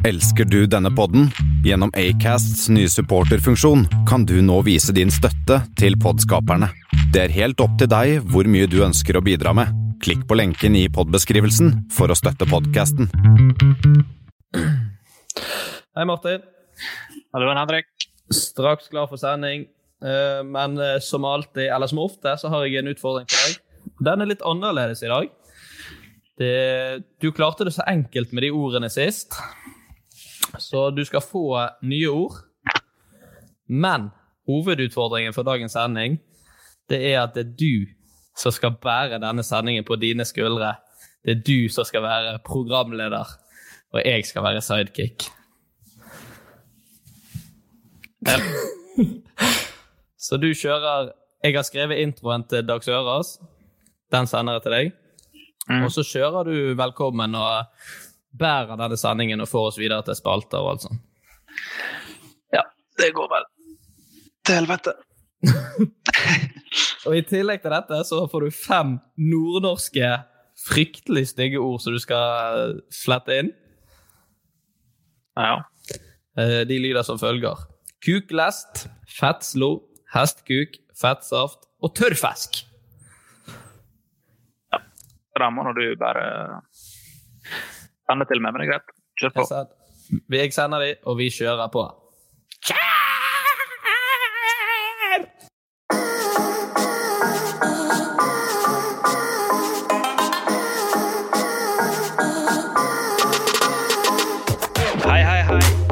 Elsker du denne podden? Gjennom Acasts nye supporterfunksjon kan du nå vise din støtte til podskaperne. Det er helt opp til deg hvor mye du ønsker å bidra med. Klikk på lenken i podbeskrivelsen for å støtte podkasten. Hei, Martin. Hallo, Henrik. Straks klar for sending. Eh, Men eh, som alltid, eller som ofte, så har jeg en utfordring til deg. Den er litt annerledes i dag. Det, du klarte det så enkelt med de ordene sist, så du skal få nye ord. Men hovedutfordringen for dagens sending det er at det er du som skal bære denne sendingen på dine skuldre. Det er du som skal være programleder, og jeg skal være sidekick. Så du kjører Jeg har skrevet introen til Dag Sørås. Den sender jeg til deg. Og så kjører du velkommen og bærer denne sendingen og får oss videre til spalter og alt sånt. Ja, det går vel til helvete. Og i tillegg til dette så får du fem nordnorske fryktelig stygge ord som du skal flette inn. Ja. Eh, De lyder som følger. Kuklest, fettslo, hestkuk, fettsaft og tørrfisk. Da må nå du bare sende til meg, men det er greit. Kjør på. Jeg sender de, og vi kjører på.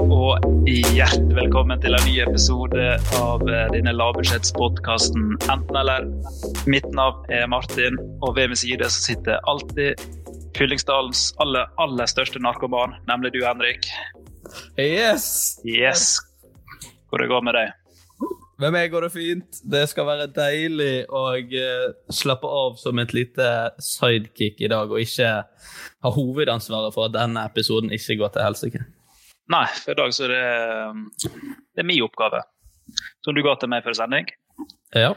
Og hjertelig velkommen til en ny episode av eh, denne lavbudsjettspodkasten Enten eller. Mitt navn er Martin, og ved min side så sitter alltid Fyllingsdalens aller, aller største narkoman, nemlig du, Henrik. Yes! Yes. Hvor det går med deg? Med meg går det fint. Det skal være deilig å eh, slappe av som et lite sidekick i dag, og ikke ha hovedansvaret for at denne episoden ikke går til helsike. Nei, for i dag så er det, det er min oppgave, som du ga til meg før sending. Ja.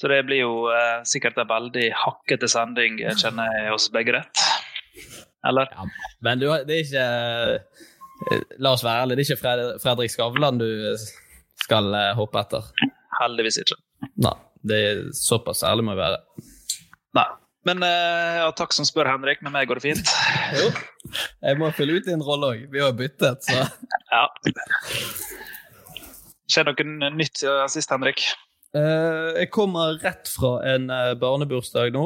Så det blir jo eh, sikkert en veldig hakkete sending, eh, kjenner jeg oss begge rett. Eller? ja. Men du, det er ikke eh, La oss være ærlige, det er ikke Fredrik Skavlan du skal eh, hoppe etter. Heldigvis ikke. Nei, det er såpass ærlig må vi være. Nei. Men ja, takk som spør, Henrik. Med meg går det fint. Jo. Jeg må fylle ut din rolle òg. Vi har byttet, så Ja. Skjer noe nytt siden sist, Henrik? Eh, Jeg kommer rett fra en eh, barnebursdag nå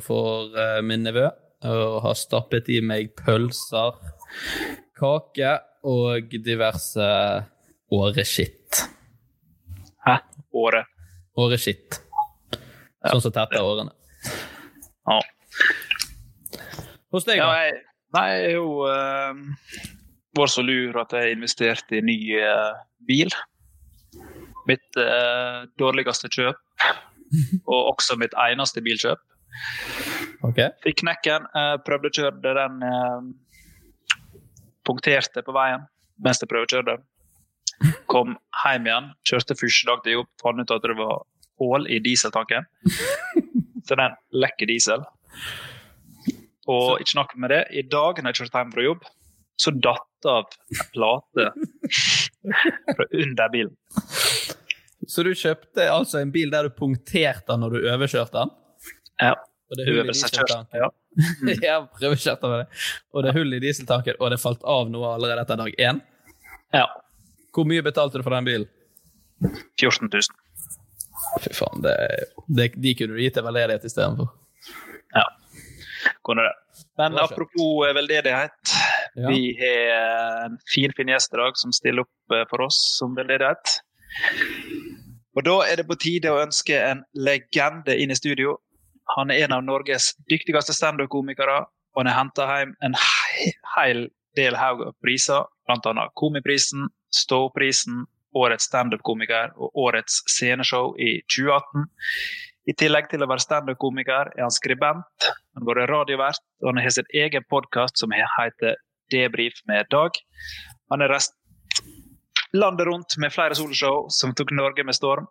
for eh, min nevø. Og har stappet i meg pølser, kake og diverse åreskitt. Hæ? Åre? Åreskitt. Sånn som tetter årene. Ja. Hos deg, ja da? jeg, nei, jeg er jo uh, var så lur at jeg investerte i ny uh, bil. Mitt eh, dårligste kjøp, og også mitt eneste bilkjøp. Okay. Fikk knekken. eh, prøvde å kjøre den eh, Punkterte på veien mens jeg prøvekjørte. Kom hjem igjen, kjørte første dag til jobb, fant ut at det var hull i dieseltanken. Så den lekker diesel. Og ikke nok med det, i dag når jeg kjørte hjem fra jobb, så datt av en plate fra under bilen. Så du kjøpte altså en bil der du punkterte den når du overkjørte den? Ja. Og det hullet i dieseltanken? Ja. ja, prøvekjørte med det. Og det er hull i dieseltanken, og det falt av noe allerede etter dag én? ja. Hvor mye betalte du for den bilen? 14 000. Fy faen, det, det, de kunne du gitt til veldedighet istedenfor. Ja. Kunne det. Men det apropos eh, veldedighet. Ja. Vi har en fin, fin gjest i dag som stiller opp eh, for oss som veldedighet. Og da er det på tide å ønske en legende inn i studio. Han er en av Norges dyktigste standup-komikere, og han har henta hjem en hel del haug av priser, bl.a. Komiprisen, Ståprisen, Årets standup-komiker og Årets sceneshow i 2018. I tillegg til å være standup-komiker er han skribent, han har vært radiovert, og han har sin egen podkast som heter Debrif med Dag. Han er reist landet rundt med flere soloshow som tok Norge med storm.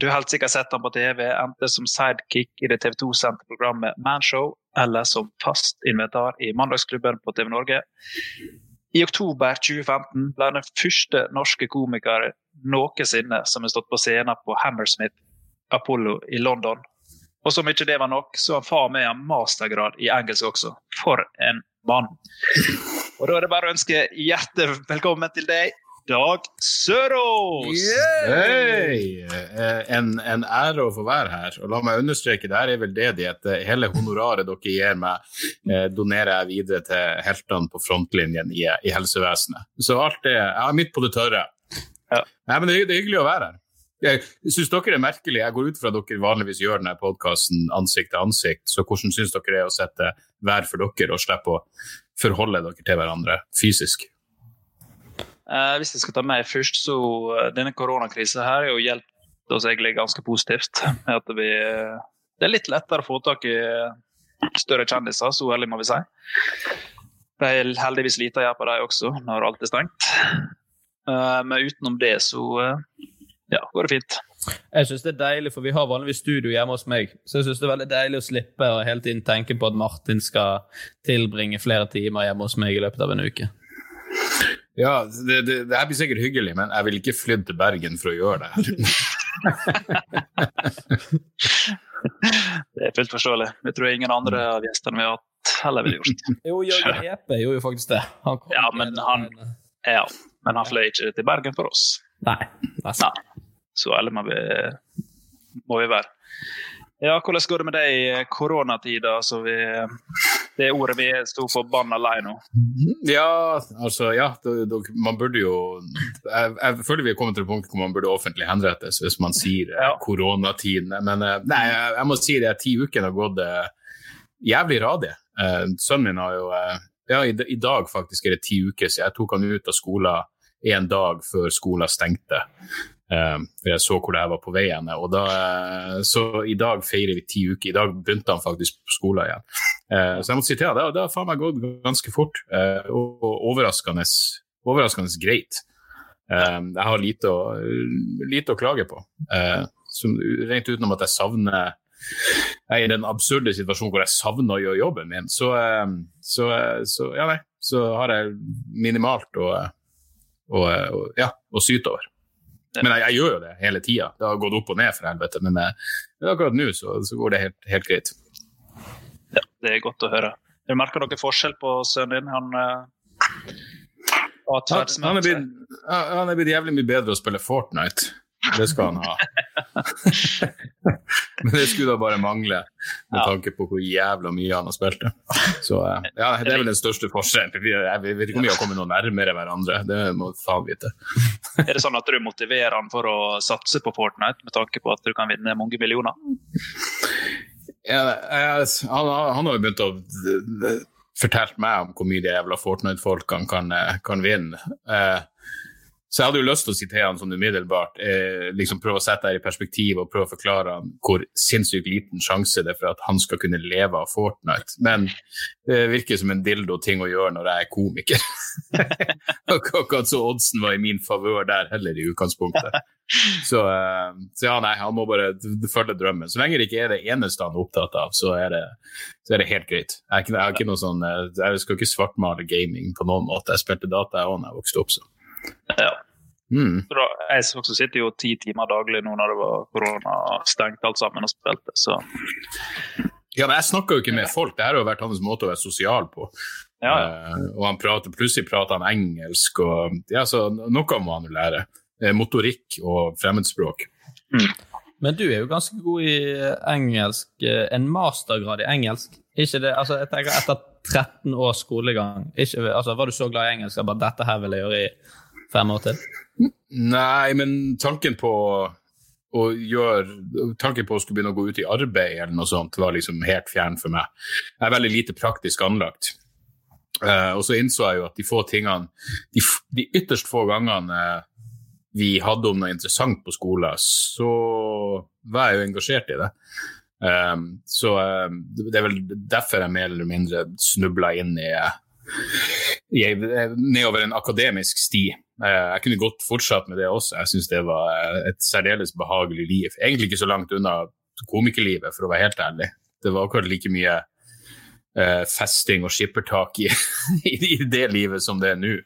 Du har helt sikkert sett ham på TV, enten som sidekick i det TV 2-sendte programmet Manshow, eller som fast inventar i Mandagsklubben på TV Norge. I oktober 2015 ble han den første norske komiker noensinne som har stått på scenen på Hammersmith Apollo i London. Og som ikke det var nok, så har faen meg en mastergrad i engelsk også. For en mann. Og da er det bare å ønske hjertelig velkommen til deg, Dag Sørås! Hei! Eh, En, en ære å få være her. Og la meg understreke, det her er veldedighet. Hele honoraret dere gir meg, eh, donerer jeg videre til heltene på frontlinjen i, i helsevesenet. Så alt er Jeg er midt på det tørre. Ja. Nei, men det, er- det er hyggelig å være her. Jeg syns dere er merkelig. Jeg går ut fra at dere vanligvis gjør denne podkasten ansikt til ansikt, så hvordan syns dere det er å sette hver for dere og slippe å forholde dere til hverandre fysisk? Eh, hvis jeg skal ta meg først, så eh, denne koronakrisa her har jo hjulpet oss egentlig ganske positivt. At vi, eh, det er litt lettere å få tak i større kjendiser, så ærlig må vi si. Det er heldigvis lite å gjøre på dem også, når alt er stengt. Eh, men utenom det så ja, går det fint. Jeg synes det er deilig, for vi har vanligvis studio hjemme hos meg. Så jeg synes det er veldig deilig å slippe å hele tiden tenke på at Martin skal tilbringe flere timer hjemme hos meg i løpet av en uke. Ja, det, det, det her blir sikkert hyggelig, men jeg vil ikke flydd til Bergen for å gjøre det her. Det er fullt forståelig. Det tror jeg ingen andre av gjestene vi har hatt heller ville gjort. Jo, Jørgen Hepe gjorde jo faktisk det. Han kom Ja, men han- en- Ja, men han fløy ikke til Bergen for oss. Nei. Nei. Så ærlig må vi, må vi være. Ja, hvordan går det med deg i koronatida? Så vi, det ordet vi sto forbanna lei nå. Ja, altså, ja, man burde jo jeg, jeg føler vi er kommet til et punkt hvor man burde offentlig henrettes hvis man sier eh, Ja. koronatiden. Men eh, nei, jeg, jeg må si de ti ukene har gått eh, jævlig radig. Sønnen min har jo Ja, i, i dag faktisk er det ti uker siden jeg tok han ut av skolen en dag før skolen stengte. Eh, jeg så hvor det her var på vei hen. Og da, eh, så i dag feirer vi ti uker. I dag begynte han faktisk på skolen igjen. Eh, så jeg må si til deg, det, har- faen meg gått ganske fort, og, overraskende, overraskende greit. Jeg har lite å, lite å klage på. Som, rent utenom at jeg savner Jeg er i den absurde situasjonen hvor jeg savner å gjøre jobben min, så, så, så, ja, nei, så har jeg minimalt å, å, å, ja, å syte over. Men jeg, jeg gjør jo det hele tida. Det har gått opp og ned, for helvete. Men eh, akkurat nå så, så går det helt, helt greit. Ja, det er godt å høre. Du merker dere forskjell på sønnen din? Han har Han, han, er blitt, han er blitt jævlig mye bedre å spille Fortnite. Det skal han ha. Men det skulle da bare mangle, med Ja. tanke på hvor jævla mye han har spilt. Så eh, ja, det er vel den største forskjellen. Vi- Jeg vet ikke om vi har kommet noe nærmere hverandre, det må faen vite. Er det sånn at du motiverer han for å satse på Fortnite, med tanke på at du kan vinne mange millioner? Ja, jeg, han, han har jo begynt å fortelle meg om hvor mye de jævla Fortnite-folkene kan, eh, kan vinne. Eh, Så jeg hadde jo lyst til å si til han sånn umiddelbart. Eh, liksom Prøve å sette det i perspektiv og prøve å forklare han hvor sinnssykt liten sjanse det er for at han skal kunne leve av Fortnite. Men det virker som en dildo-ting å gjøre når jeg er komiker. Akkurat så oddsen var i min favør der heller, i utgangspunktet. Så, eh, så, ja, nei, han må bare følge drømmen. Så lenge det ikke er det eneste han er opptatt av, så er det, så er det helt greit. Jeg, jeg, jeg, sånn, eh, jeg skal ikke svartmale gaming på noen måte. Jeg spilte data jeg òg da jeg vokste opp. så. Ja. Mm. Så da, jeg også sitter jo ti timer daglig nå når det var korona stengt alt sammen og spilte, så Ja, men jeg snakker jo ikke med folk. Det her har jo vært hans måte å være sosial på. ja. Uh, og han prater, plutselig prater han engelsk, og ja, så noe må han jo lære. Eh, motorikk og fremmedspråk. Men du er jo ganske god i eh, engelsk. En mastergrad i engelsk. Ikke det, altså jeg tenker Etter 13 års skolegang, ikke, altså var du så glad i engelsk at bare dette her vil jeg gjøre i fem år til? Nei, men tanken på å gjøre Tanken på å skulle begynne å gå ut i arbeid eller noe sånt var liksom helt fjern for meg. Jeg er veldig lite praktisk anlagt. Uh, og så innså jeg jo at de få tingene De, de ytterst få gangene vi hadde om noe interessant på skolen, så var jeg jo engasjert i det. Um, så um, det er vel derfor jeg mer eller mindre snubla inn i, i nedover en akademisk sti. Eh, jeg kunne godt fortsatt med det også. Jeg syns det var et særdeles behagelig liv. Egentlig ikke så langt unna komikerlivet, for å være helt ærlig. Det var akkurat like mye Uh, festing og skippertak i, i det livet som det er nå.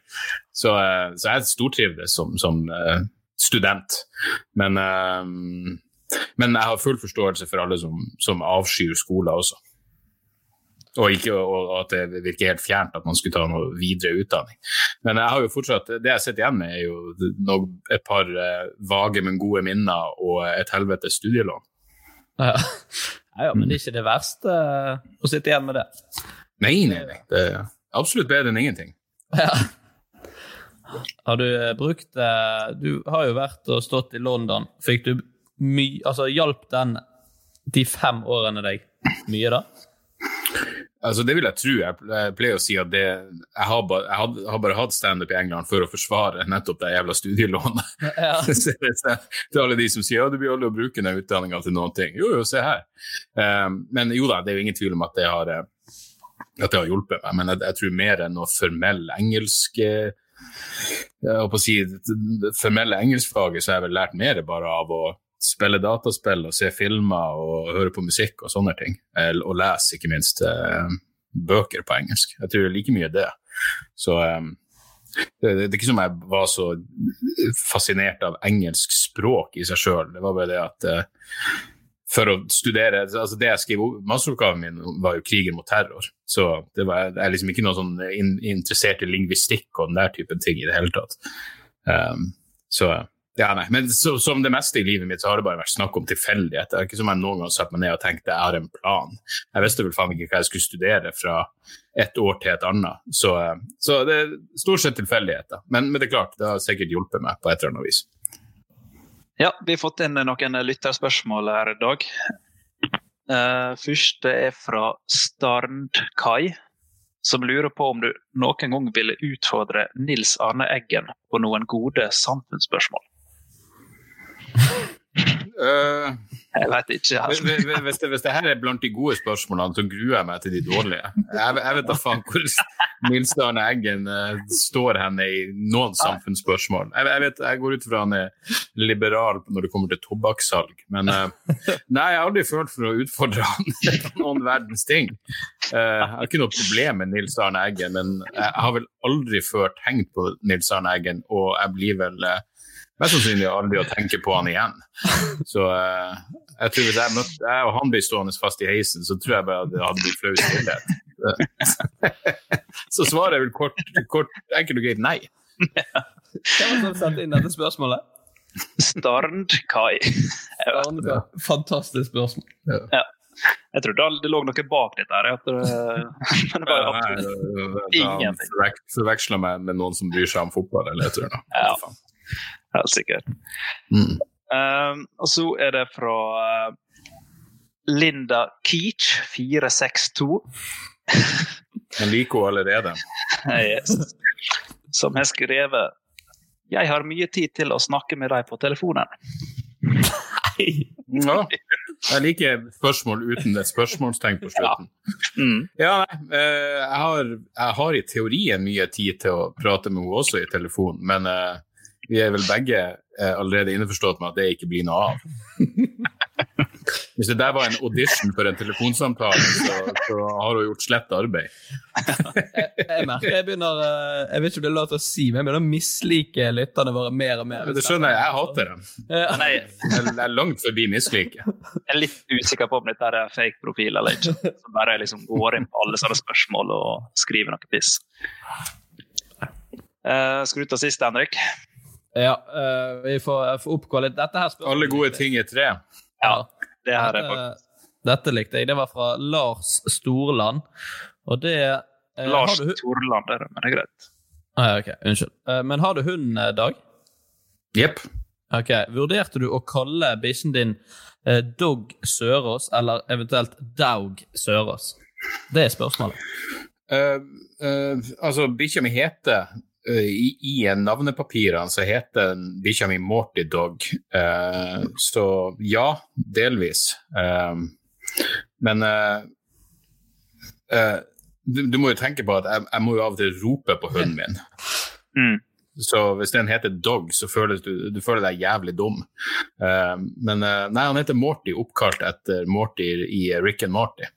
Så, uh, så jeg stortrivdes som, som uh, student. Men, men jeg har full forståelse for alle som, som avskyr skoler også. Og, ikke, og at det virker helt fjernt at man skulle ta noe videre utdanning. Men jeg har jo fortsatt, det jeg sitter igjen med, er jo noe, et par eh, vage, men gode minner og et helvetes studielån. Ja. ja, men det er ikke det verste eh, å sitte igjen med det. Nei, nei, nei. Det er absolutt bedre enn ingenting. Ja. Har du eh, brukt Du har jo vært og stått i London. Fikk du mye Altså, hjalp den de fem årene deg mye, da? Altså, det vil jeg tro. Jeg pleier å si at det, jeg, har bare, jeg had- har bare hatt standup i England for å forsvare nettopp det jævla studielånet. Ja. Så det er til alle de som sier ja, du blir aldri å bruke den utdanninga til noen ting. Jo, jo, se her. Um, men jo da, det er jo ingen tvil om at det har, eh, at det har hjulpet meg. Men jeg, jeg tror mer enn noe formell engelsk eh, jeg på å si, formelle engelskfaget så har jeg vel lært mer bare av å spille dataspill og se filmer og høre på musikk og sånne ting. Og lese, ikke minst, eh, bøker på engelsk. Jeg tror det er like mye det. Så eh, det, det er ikke som jeg var så fascinert av engelsk språk i seg sjøl. Det var bare det at eh, for å studere altså Det jeg skrev masteroppgaven min var jo krigen mot terror. Så det var, jeg er liksom ikke noe sånn in, interessert i lingvistikk og den der typen ting i det hele tatt. Um, så ja, nei. Men så, som det meste i livet mitt så har det bare vært snakk om tilfeldighet. Det er ikke som jeg noen gang satt meg ned og tenkte jeg har en plan. Jeg visste vel faen ikke hva jeg skulle studere fra et år til et annet. Så, eh, så det er stort sett tilfeldigheter. Men, men det er klart, det har sikkert hjulpet meg på et eller annet vis. Ja, vi har fått inn noen lytterspørsmål her i dag. Uh, første er fra Starndkai, som lurer på om du noen gang ville utfordre Nils Arne Eggen på noen gode samfunnsspørsmål. Uh, Jeg vet ikke. Altså. hvis, det, hvis det her er blant de gode spørsmålene, så gruer jeg meg til de dårlige. Jeg, jeg vet da faen hvor Nils Arne Eggen eh, står henne i noen samfunnsspørsmål. Jeg, jeg, vet, jeg går ut fra han er liberal når det kommer til tobakkssalg, men eh, nei, jeg har aldri følt for å utfordre han på noen verdens ting. Eh, jeg har ikke noe problem med Nils Arne Eggen, men jeg har vel aldri før tenkt på Nils Arne Eggen, og jeg blir vel eh, mest sannsynlig aldri å tenke på han igjen. Så eh, jeg tror hvis jeg, møtte, jeg og han blir stående fast i heisen, så tror jeg bare at det hadde blitt flau stillhet. så svaret er vel kort, kort, enkelt og greit nei. Hvem var som inn dette spørsmålet? Starndkai. Fantastisk spørsmål. Jeg trodde det, lå noe bak dette. her, At det, men det var absolutt ingenting. Forvek- Forveksla meg med noen som bryr seg om fotball, eller jeg tror det. Ja. Helt sikkert. Mm. Um, og så er det fra uh, Linda Keach, 462. Jeg liker henne allerede. Yes. Som har skrevet Jeg har mye tid til å snakke med deg på telefonen. Ja. Jeg liker spørsmål uten et spørsmålstegn på slutten. Mm. Ja, nei, eh, jeg har, jeg har i teorien mye tid til å prate med henne også i telefon, men eh, vi er vel begge eh, allerede innforstått med at det ikke blir noe av. Hvis det der var en audition for en telefonsamtale, så, så har hun gjort slett arbeid. Jeg merker jeg begynner eh, Jeg vet ikke om det er lov til å si, men jeg begynner å mislike lytterne våre mer og mer. Det skjønner jeg, jeg hater dem. Ja. Nei, Jeg jeg er langt forbi mislike. jeg er litt usikker på om dette er fake profil eller ikke. Så bare jeg liksom går inn på alle sånne spørsmål og skriver noe piss. Uh, skal du ta siste, Henrik? Ja, uh, vi får, får oppgå. Dette her spørsmålet- Alle gode ting er tre. Ja, det her er faktisk dette likte jeg. Det var fra Lars Storland. Og det eh, Lars Storland, du, er det, men det er greit. ah, ja, ok, Unnskyld. Eh, men har du hund, Dag? Jepp. Ok, Vurderte du å kalle bikkjen din eh, Dog Sørås, eller eventuelt Daug Sørås? Det er spørsmålet. Uh, uh, altså, bikkja mi heter i, I navnepapirene så heter bikkja mi Morty Dog. Eh, så ja, delvis. Eh, men eh, eh, du, du må jo tenke på at jeg, jeg må jo av og til rope på hunden min. Mm. Så hvis den heter Dog, så føles du, du føler deg jævlig dum. Eh, men eh, nei, han heter Morty, oppkalt etter Morty i Rick and Morty.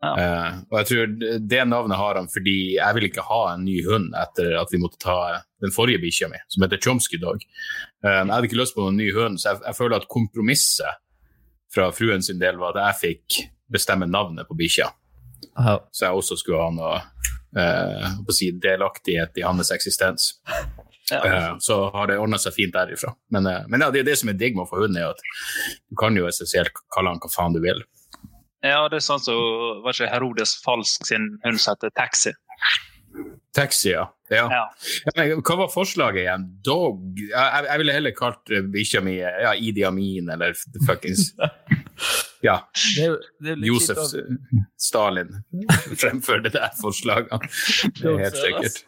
Ja. Uh, og jeg tror det navnet har han fordi jeg vil ikke ha en ny hund etter at vi måtte ta den forrige bikkja mi, som heter Chomsky Dog. Uh, jeg hadde ikke lyst på noen ny hund, så jeg, jeg føler at kompromisset fra fruen sin del var at jeg fikk bestemme navnet på bikkja, så jeg også skulle ha noe å si, delaktighet i hans eksistens. Ja. Så har det ordna seg fint derifra. Men, men ja, det, det som er digg med å få hund, er at du kan jo essensielt kalle han hva faen du vil. Ja, det er sånn som var ikke Herodes Falsk sin hund som heter Taxi. Taxi, ja. ja. Ja. Hva var forslaget igjen? Dog? Jeg, jeg ville heller kalt eh, bikkja mi ja, Idi Amin eller fuckings Ja, Det er det er Josef Stalin fremfor det der forslaget. Det er helt sikkert.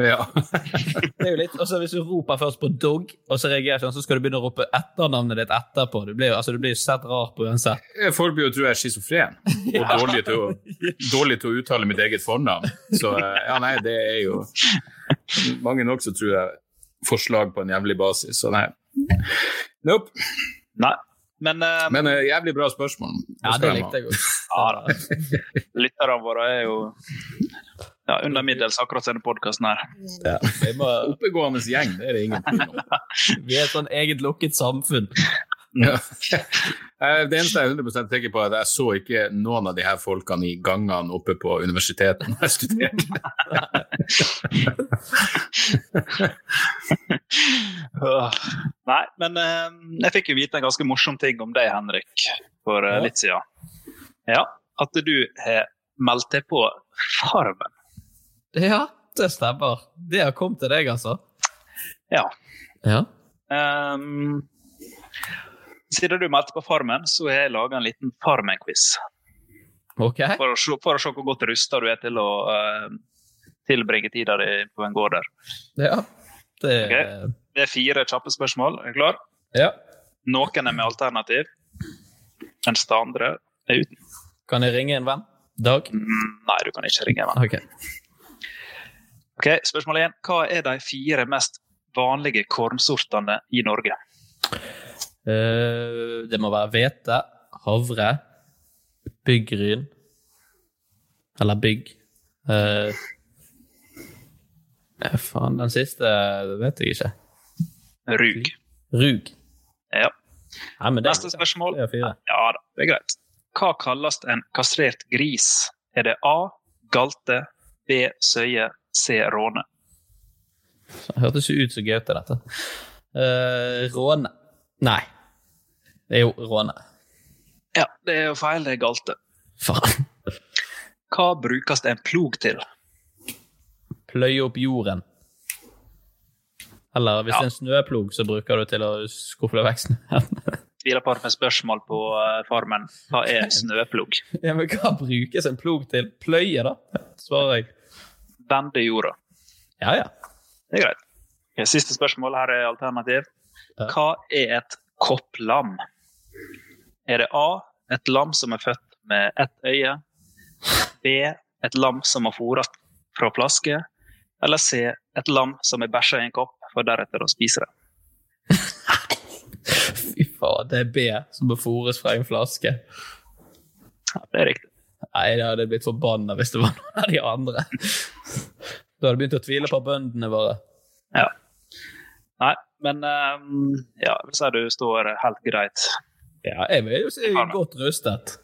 Ja. Det er jo litt, også Hvis du roper først på dog, og så reagerer sånn, så skal du begynne å rope etternavnet ditt etterpå. Du blir jo altså, du blir jo sett rar på uansett. Folk blir jo tro jeg er schizofren og dårlig til, å, dårlig til å uttale mitt eget fornavn. Så eh, ja, nei, det er jo Mange nok så tror jeg forslag på en jævlig basis, så nei. Nope. Nei. Men, uh, Men uh, jævlig bra spørsmål. Ja, det likte jeg godt. ja, lytterne våre er jo ja, under middels akkurat denne podkasten her. Vi, må, Oppegående gjeng, det er det ingen tvil om. vi er et sånn eget lukket samfunn. Ja. Eh, Det eneste jeg er 100 sikker på, er at jeg så ikke noen av de her folkene i gangene oppe på universitetet når jeg studerte. Nei, men eh, jeg fikk jo vite en ganske morsom ting om deg, Henrik, for eh, litt siden. Ja, at du har meldt deg på Farmen. Ja, det stemmer. Det har kommet til deg, altså. Ja. Ja. Um, siden du meldte på Farmen, så har jeg laga en liten Farmen-quiz. Ok. For, for å se hvor godt rusta du er til å uh, tilbringe tida di på en gård der. Ja. Det Okay. Det er fire kjappe spørsmål. Er du klar? Ja. Noen er med alternativ, mens det andre er uten. Kan jeg ringe en venn? Dag? Mm, Nei, du kan ikke ringe en venn. Ok. Ok, Spørsmål én. Hva er de fire mest vanlige kornsortene i Norge? Uh, det må være hvete, havre, byggryn Eller bygg. Uh, faen, den siste vet jeg ikke. Rug. Rug. Ja. Nei, men det, Neste spørsmål. Det. Ja da, det er greit. Hva kalles en kastrert gris? Er det A. Galte, B. Søye, C. Råne? Det hørtes jo ut som Gaute, dette. Uh, råne. Nei. Det er jo råne. Ja, det er jo feil. Det er galte. Faen. Hva brukes en plog til? Pløye opp jorden. Eller hvis Ja. det er en snøplog, så bruker du til å skufle vekk snøen. Tviler på at med spørsmål på eh, Farmen. Hva er snøplog? ja, men hva brukes en plog til? Pløye, da? Svarer jeg. Vende jorda. Ja, ja. Det er greit. Siste spørsmål. Her er alternativ. Hva er et kopplam? Er det A. Et lam som er født med ett øye? B. Et lam som har fôret fra flaske? Eller C. Et lam som er bæsja i en kopp, for deretter å spise det? Fy faen, det er B som må fôres fra en flaske. Ja, det er riktig. Nei, jeg hadde blitt forbanna hvis det var noen av de andre. Da hadde jeg begynt å tvile på bøndene våre. Ja. Nei, men um, ja, si du står helt greit. Ja, jeg vil jo si godt rustet.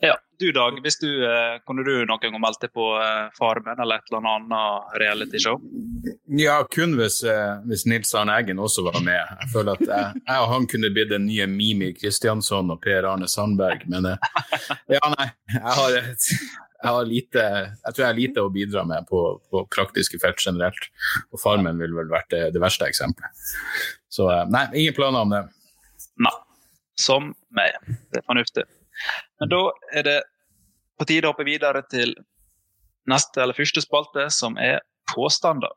Ja, du Dag, hvis du, eh, kunne du noen gang meldt deg på eh, Farmen eller et eller annet realityshow? Ja, kun hvis, eh, hvis Nils Arne Eggen også var med. Jeg føler at jeg, jeg og han kunne blitt den nye Mimi Kristiansson og Per Arne Sandberg, men eh, ja, nei. Jeg har, jeg har lite Jeg tror jeg har lite å bidra med på, på praktiske felt generelt. Og Farmen ville vel vært det, det verste eksempelet. Så eh, nei, ingen planer om det. Nei. Som meg. Det er fornuftig. Men da er det på tide å hoppe videre til neste eller første spalte, som er påstander.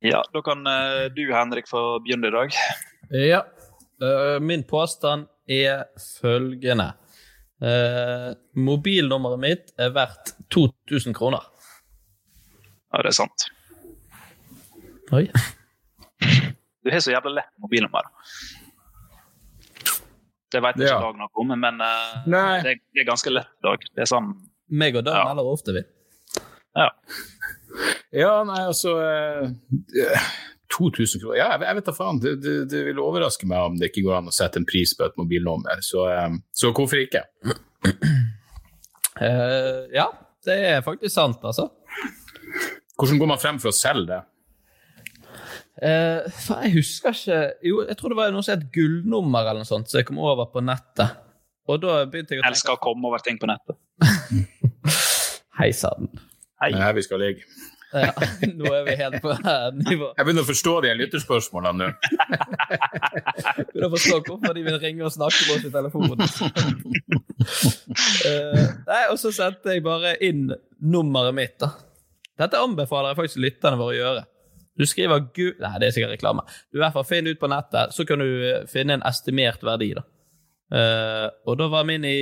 Ja, da kan eh, du, Henrik, få begynne i dag. Ja. øh, min påstand er følgende. Eh, mobilnummeret mitt er verdt 2000 kroner. Ja, det er sant. Oi. Du har så jævla lett mobilnummer. Det vet jeg Ja. ikke Dag noe om, men uh, det det er ganske lett, Dag. Det er sånn Meg og Dag Ja. melder ofte, vi. Ja. Ja, nei, altså uh, 2000 kroner Ja, jeg, vet da faen. Det, det, det vil overraske meg om det ikke går an å sette en pris på et mobilnummer. Så, eh, så hvorfor ikke? Uh, ja, det er faktisk sant, altså. Hvordan går man frem for å selge det? Eh, for jeg husker ikke Jo, jeg tror det var noe som het gullnummer eller noe sånt, så jeg kom over på nettet. Og da begynte jeg å elsker å komme over ting på nettet. Hei sann. Hei. Det er her vi skal ligge. Ja, nå er vi helt på nivå. Jeg begynner å forstå de lytterspørsmålene nå. Begynner å forstå hvorfor de vil ringe og snakke med oss i telefonen. uh, nei, og så sendte jeg bare inn nummeret mitt, da. Dette anbefaler jeg faktisk lytterne våre å gjøre. Du skriver gu... Nei, det er sikkert reklame. Du i hvert fall finner ut på nettet, så kan du eh, finne en estimert verdi, da. Uh, og da var min i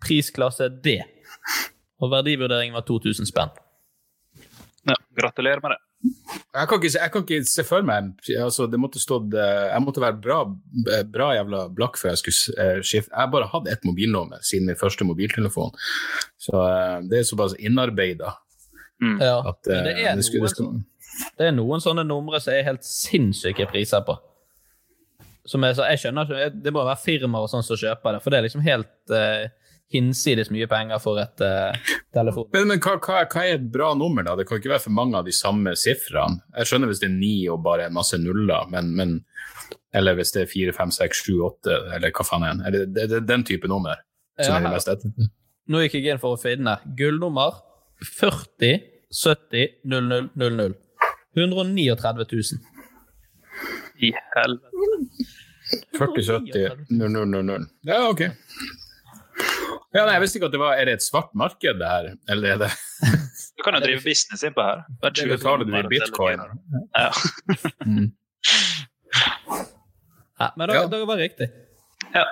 prisklasse D. Og verdivurderingen var 2000 spenn. Ja, gratulerer med det. Jeg kan ikke, se- jeg kan ikke se for meg altså, Det måtte stått eh, Jeg måtte være bra, bra jævla blakk før jeg skulle skifte. Jeg bare hadde ett mobilnummer siden min første mobiltelefon. Så uh, det er såpass innarbeida Ja, at men eh, det er, det skulle, noen, det er noen sånne numre som er helt sinnssyke priser på. Som er så, jeg skjønner ikke, Det må være firmaer og sånn som kjøper det, for det er liksom helt uh, hinsides mye penger for et uh, telefon. Men, men hva, hva, hva er et bra nummer, da? Det kan ikke være for mange av de samme sifrene. Jeg skjønner hvis det er ni og bare en masse nuller, men, men Eller hvis det er fire, fem, seks, sju, åtte, eller hva faen er det, det er den type nummer som Ja, er det mest etter? Nå gikk jeg inn for å finne gullnummer 40 70 00 00. 139 000. I helvete. 40, 70, 00, 00. Ja, ok. Ja, nei, jeg visste ikke at det var Er det et svart marked, det her? Eller er det Du kan jo drive business innpå her. Det betaler du i bitcoin. Ja. Ja, men da, Ja. det var riktig. ja.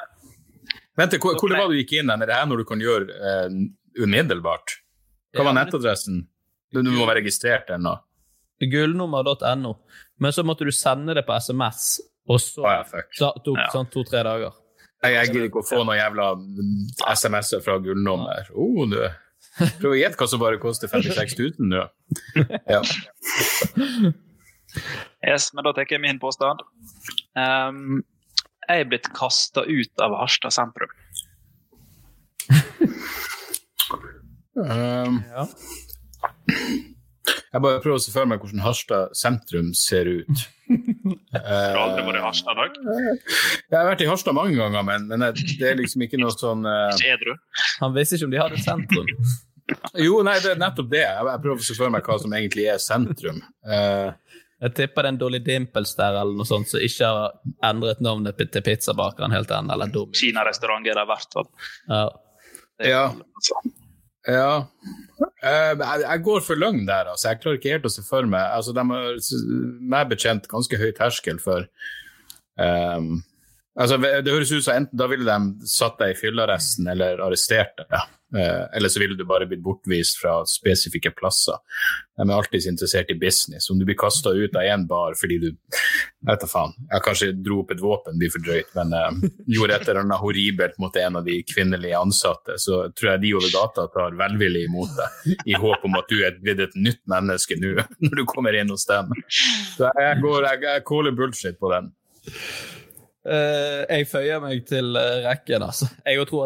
Vent, hvor, hvor var det du gikk inn? Er det her når du kan gjøre eh, umiddelbart? Hva var nettadressen? Du, du må være registrert ennå. Gullnummer.no. Men så måtte du sende det på SMS, og så oh, ja, fuck. så tok det Ja. sånn to-tre dager. Jeg, jeg gidder ikke å få noen jævla mm, SMS-er fra gullnummer. Oh, du. Prøv å gjette hva som bare koster 56 000 nå. Ja. Yes, men da tar jeg min påstand. Um, jeg er blitt kasta ut av Harstad sentrum. Um, Ja. Jeg bare prøver å se for meg hvordan Harstad sentrum ser ut. Har du aldri vært i Harstad, Dag? jeg har vært i Harstad mange ganger, men, men det er liksom ikke noe sånn uh... Edru? Han visste ikke om de hadde sentrum. Jo, nei, det er nettopp det. Jeg, prøver å se for meg hva som egentlig er sentrum. Uh... Jeg tipper det er en Dolly Dimples der eller noe sånt som ikke har endret navnet til pizzabakeren helt ennå. Kinarestaurant er det i hvert fall. Ja. Det er Ja. Ja. Jeg, jeg, går for løgn der, altså. Jeg klarer ikke helt å se for meg altså, De har meg bekjent ganske høy terskel for um, altså, Det høres ut som enten da ville de satt deg i fyllearresten eller arrestert deg. Eh, eller så ville du bare blitt bortvist fra spesifikke plasser. De er alltid interessert i business. Om du blir kasta ut av én bar fordi du Jeg vet da faen. Jeg kanskje dro opp et våpen, blir for drøyt, men uh, gjorde et eller annet horribelt mot en av de kvinnelige ansatte, så tror jeg de over gata tar velvillig imot deg, i håp om at du er blitt et nytt menneske nå når du kommer inn hos dem. Så jeg går, jeg, jeg caller bullshit på den. Uh, jeg føyer meg til rekken, altså. Jeg tror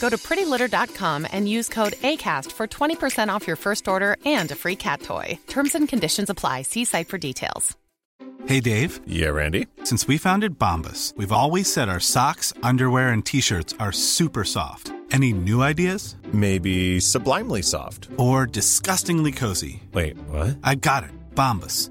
Go to prettylitter.com and use code ACAST for 20% off your first order and a free cat toy. Terms and conditions apply. See site for details. Hey, Dave. Yeah, Randy. Since we founded Bombus, we've always said our socks, underwear, and t shirts are super soft. Any new ideas? Maybe sublimely soft. Or disgustingly cozy. Wait, what? I got it. Bombus.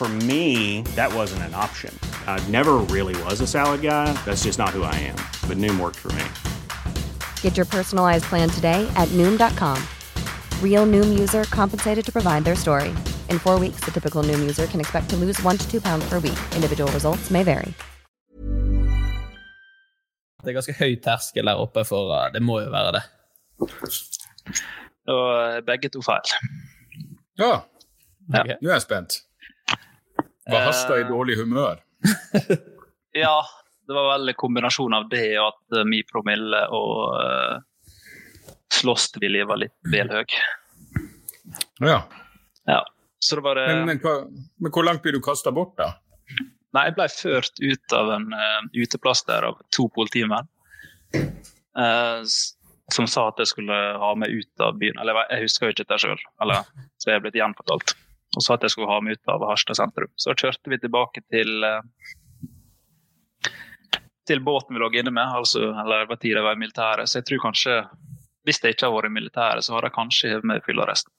For me, that wasn't an option. I never really was a salad guy. That's just not who I am. But Noom worked for me. Get your personalized plan today at Noom.com. Real Noom user compensated to provide their story. In four weeks, the typical Noom user can expect to lose one to two pounds per week. Individual results may vary. Det er ganske høy terskel der oppe, for uh, det må jo være det. Og uh, begge to feil. Ja. Okay. Nå er jeg spent. Var Hasta i dårlig humør? ja, det var vel en kombinasjon av det og at uh, min promille og uh, slåssvilje var litt vel høy. Ja. ja. Så det var, men, men, hva, men hvor langt blir du kasta bort, da? Nei, jeg ble ført ut av en uh, uteplass der av to politimenn. Uh, som sa at jeg skulle ha meg ut av byen. Eller jeg husker jo ikke dette sjøl, så jeg er blitt gjenfortalt. Og sa at jeg skulle ha meg ut av Harstad sentrum. Så kjørte vi tilbake til uh, til båten vi lå inne med, altså, eller det var tid jeg var i militæret. Så jeg tror kanskje, hvis jeg ikke har vært i militæret, så har jeg kanskje med fyllearrest.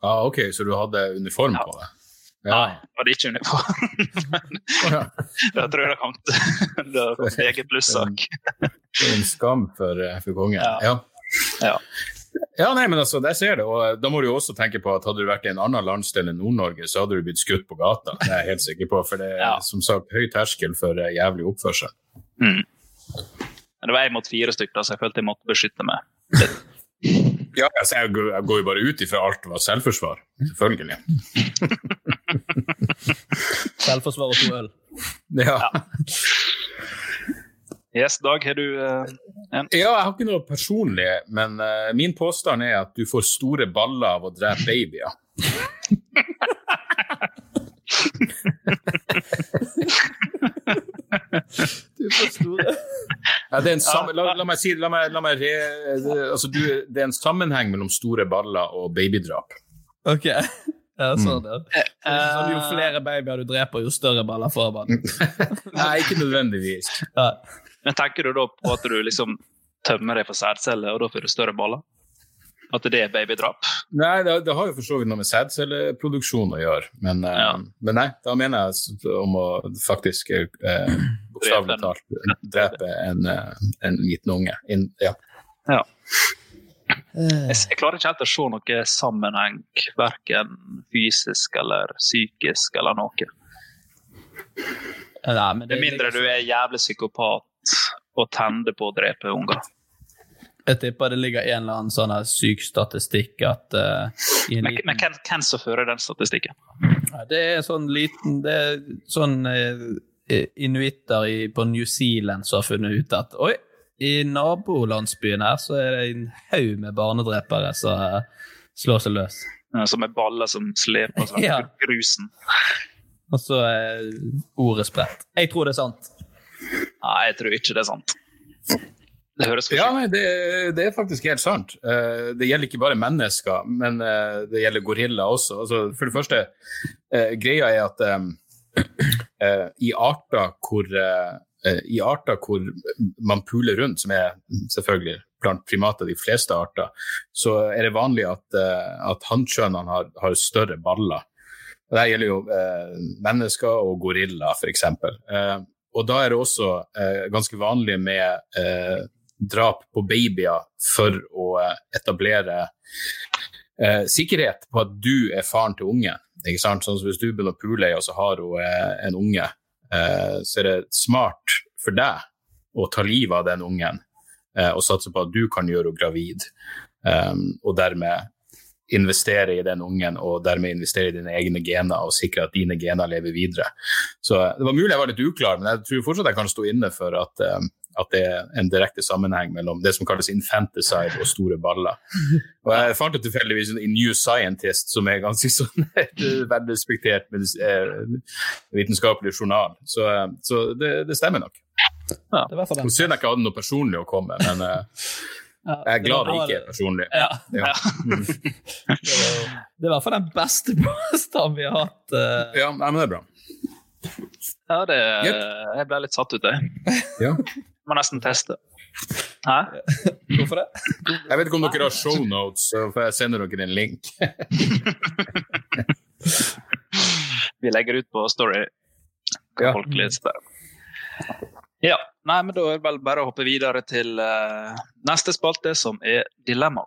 Ah, ok, så du hadde uniform på deg? Ja. Nei, jeg hadde ikke uniform. Men jeg tror jeg kom til det var eget plussak Det en skam for, for kongen. Ja. Ja. ja. Ja, nei, men altså, der ser det. Og da må du jo også tenke på at hadde du vært i en annen landsdel enn Nord-Norge, så hadde du blitt skutt på gata. Det er jeg helt sikker på, for det er Ja. som sagt høy terskel for eh, jævlig oppførsel. Mm. Det var én mot fire stykker, så jeg følte jeg måtte beskytte meg. Ja, altså, jeg, går, jo bare ut ifra alt var selvforsvar. Selvfølgelig. Selvforsvar og to øl. Ja. Yes, Dag, har du eh, en? Ja, jeg har ikke noe personlig, men uh, min påstand er at du får store baller av å drepe babyer. Ja, det, er en la, la meg si la meg, la meg re, det, altså, du, det er en sammenheng mellom store baller og babydrap. Ok. Ja, sånn, ja. Så sånn, jo flere babyer du dreper, jo større baller får man. Nei, ikke nødvendigvis. Ja. Men tenker du da på at du liksom tømmer deg for sædceller, og da får du større baller? At det er babydrap? Nei, det, det har jo for så vidt noe med sædcelleproduksjon å gjøre. Men, eh, men nei, da mener jeg om å faktisk uh, bokstavelig talt drepe en, uh, en liten unge. In, ja. Ja. Jeg, jeg klarer ikke helt å se noe sammenheng, verken fysisk eller psykisk eller noe. Nei, men det mindre du er jævlig psykopat og tende på å drepe unger. Jeg tipper det ligger en eller annen sånn syk statistikk at uh, i en Men, men hvem, hvem som fører den statistikken? Ja, Det er sånn liten Det er sånn uh, inuitter i, på New Zealand som har funnet ut at oi, i nabolandsbyen her så er det en haug med barnedrepere som uh, slår seg løs. Ja, Som er baller som sleper seg Ja. grusen. Og så er ordet spredt. Jeg tror det er sant. Nei, jeg tror ikke det er sant. Det høres Ja, nei, det, det er faktisk helt sant. Uh, det gjelder ikke bare mennesker, men uh, det gjelder gorillaer også. Altså, for det første, uh, greia er at um, i arter hvor i arter hvor man puler rundt, som er selvfølgelig blant primater de fleste arter, så er det vanlig at, at hannkjønnene har, har større baller. Det gjelder jo eh, mennesker og gorillaer, f.eks. Eh, og da er det også eh, ganske vanlig med eh, drap på babyer for å eh, etablere eh, sikkerhet på at du er faren til ungen. Ikke sant? Sånn som Hvis du begynner å pule ei, og så har hun eh, en unge, så er det smart for deg å ta livet av den ungen og satse på at du kan gjøre henne gravid, eh, og dermed investere i den ungen og dermed investere i dine egne gener og sikre at dine gener lever videre. Så eh, Det var mulig jeg var litt uklar, men jeg tror fortsatt jeg kan stå inne for at, eh, at det er en direkte sammenheng mellom det som kalles infanticide og store baller. Og Jeg fant jo tilfeldigvis i New Scientist, som er ganske sånn et velrespektert medis- eh, vitenskapelig journal. Så, så det, det stemmer nok. Det var synd jeg ikke hadde noe personlig å komme med, men eh, jeg er glad det ikke er personlig. Ja. Ja. Det er i hvert fall den beste påstanden vi har hatt. Uh... Ja, nei, men det er bra. Ja, det, jeg ble litt satt ut, jeg. Ja. Må nesten teste. Hæ? Hvorfor det? Jeg vet ikke om dere har shownotes, så får jeg sende dere en link. Vi legger ut på Story. Kan Ja. folk lese. Ja. Nei, men da er det vel bare å hoppe videre til uh, neste spalte, som er Dilemma.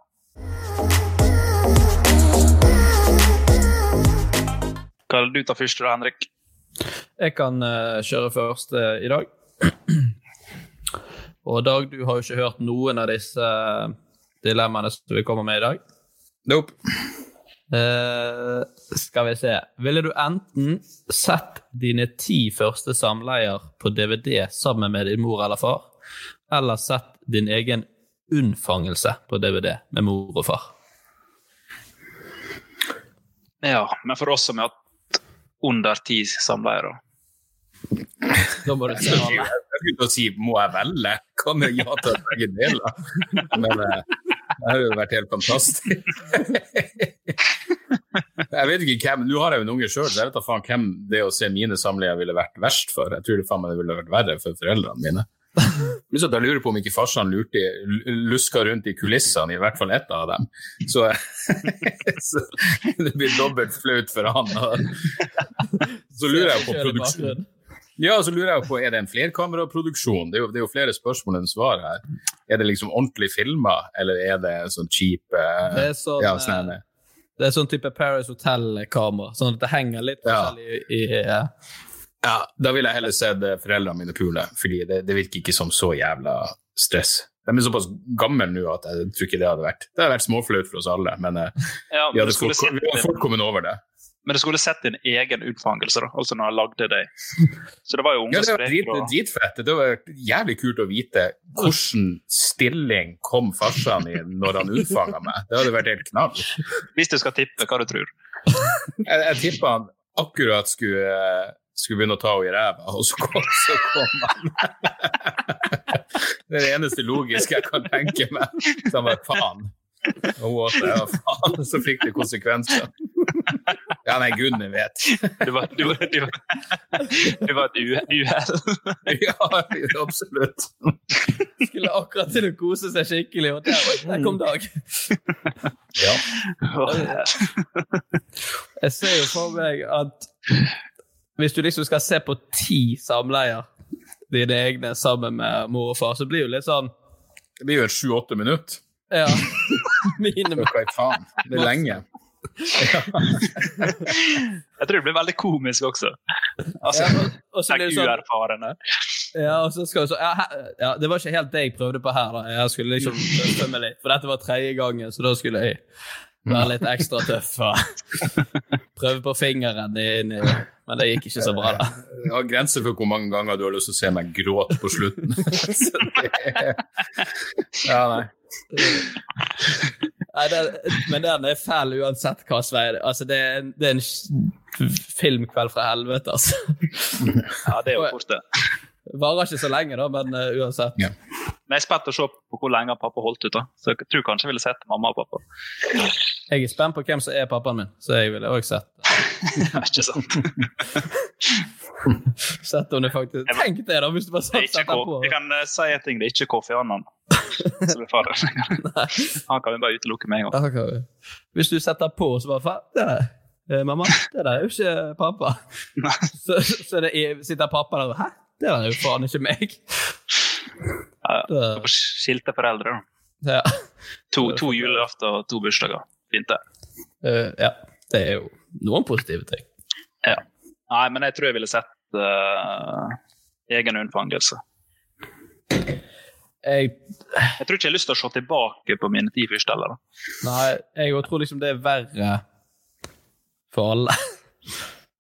Kan du ta først, da, Henrik? Jeg kan uh, kjøre først uh, i dag. Og Dag, du har jo ikke hørt noen av disse dilemmaene som vi kommer med i dag. Nope. Eh, skal vi se Ville du enten sett dine ti første samleier på DVD sammen med din mor eller far, eller sett din egen unnfangelse på DVD med mor og far? Ja, men for oss som har hatt under ti samleier, Da må du se Jeg alle. skulle til å si 'må jeg velge'? Kan jeg ja til begge deler? Men eh, det har jo vært helt fantastisk. Jeg vet ikke hvem, Nå har jeg jo en unge sjøl, så jeg vet da faen hvem det å se mine samlinger ville vært verst for. Jeg tror det faen meg det ville vært verre for foreldrene mine. At jeg lurer på om ikke farsan lurte, luska rundt i kulissene, i hvert fall ett av dem. Så, så det blir dobbelt flaut for han. Så lurer jeg på produksjonen. produksjon. Ja, så lurer jeg på, er det en flerkameraproduksjon? Det er jo, det er jo flere spørsmål enn svar her. Er det liksom ordentlig filma, eller er det sånn cheap Det er sånn, ja, sånn Det er sånn type Paris Hotel-kamera, sånn at det henger litt Ja. forskjellig i, i eh, Ja, da ville jeg heller sett foreldrene mine pule, fordi det, det virker ikke som så jævla stress. De er såpass gamle nå at jeg tror ikke det hadde vært Det hadde vært småflaut for oss alle, men eh, Ja, vi hadde fort kommet over det. Men du skulle sett din egen unnfangelse, da, altså når jeg lagde deg. Så det var jo Ja, det var drit, og- dritfett. Det var jævlig kult å vite hvordan stilling kom farsan i når han unnfanga meg. Det hadde vært helt knall. Hvis du skal tippe hva du tror. Jeg, jeg tippa han akkurat skulle, skulle begynne å ta henne i ræva, og så kom, så kom han. Det er det eneste logiske jeg kan tenke meg. Så han bare faen. Og hun også, ja, faen. Så fikk det konsekvenser. Ja, nei, gudene vet. det, var, det, var- det, var- det var et uhe- uhell. Ja, absolutt. Skulle akkurat til å kose seg skikkelig, og der, der kom Dag. Ja. Jeg ser jo for meg at hvis du liksom skal se på ti samleier, dine egne sammen med mor og far, så blir det jo litt sånn Det blir jo et sju-åtte minutter. Ja. Minimum. Hva i faen? Det er lenge. Jeg tror det blir veldig komisk også. Altså, Ja, og- og så det er uerfarne. Ja, og så skal vi så, ja, her- ja, Det var ikke helt det jeg prøvde på her. da. Jeg skulle liksom tøffe meg litt, for dette var tredje gangen, så da skulle jeg være litt ekstra tøff. og Prøve på fingeren din. Men det gikk ikke så bra, da. Jeg har grenser for hvor mange ganger du har lyst til å se meg gråte på slutten. Så det er... Ja, nei. Nei, det, men den er fæl uansett hva vei det Altså, det er, det er en filmkveld fra helvete, altså. Ja, det er jo fort det. Varer ikke så lenge, da, men uh, uansett. Ja. Men jeg er spent å se på hvor lenge pappa holdt ut. da. Så jeg tror kanskje jeg ville sett mamma og pappa. Jeg er spent på hvem som er pappaen min, så jeg ville òg sett ikke sant? Sett om det faktisk Tenk det, da, hvis du bare Det er setter deg på. Jeg kan uh, si en ting, det er ikke Kofi Annan som er faren. Han kan vi bare utelukke med en gang. Hvis du setter på, så bare faen, det er eh, Mamma, det der er jo ikke pappa. Så, så det er, sitter pappa der og Hæ? Det er jo faen ikke meg. Ja, ja. Skilte foreldre. da. Ja. To, to julaften og to bursdager. Fint, det. Uh, ja. Det er jo noen positive ting. Ja. Nei, men jeg tror jeg ville sett uh, egen unnfangelse. Jeg, Jeg tror ikke jeg har lyst til å se tilbake på mine ti første, eller? nei, jeg tror liksom det er verre for alle.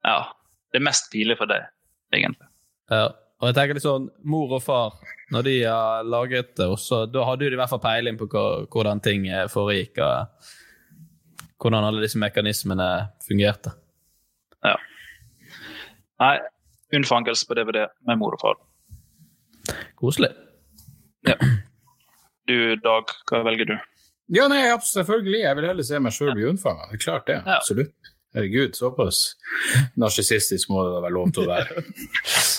Ja. Det er mest pinlig for deg, egentlig. Ja. Og jeg tenker litt sånn, Mor og far, når de har laget det, også, da hadde jo de i hvert fall peiling på hvordan ting eh, foregikk. og Hvordan alle disse mekanismene fungerte. Ja. Nei, unnfangelse på DVD med mor og far. Koselig. Du, Dag, hva velger du? Ja, nei, selvfølgelig. Jeg vil heller se meg sjøl bli unnfanga. Det er klart det. Ja. Absolutt. Herregud, såpass narsissistisk må det da være lov til å være.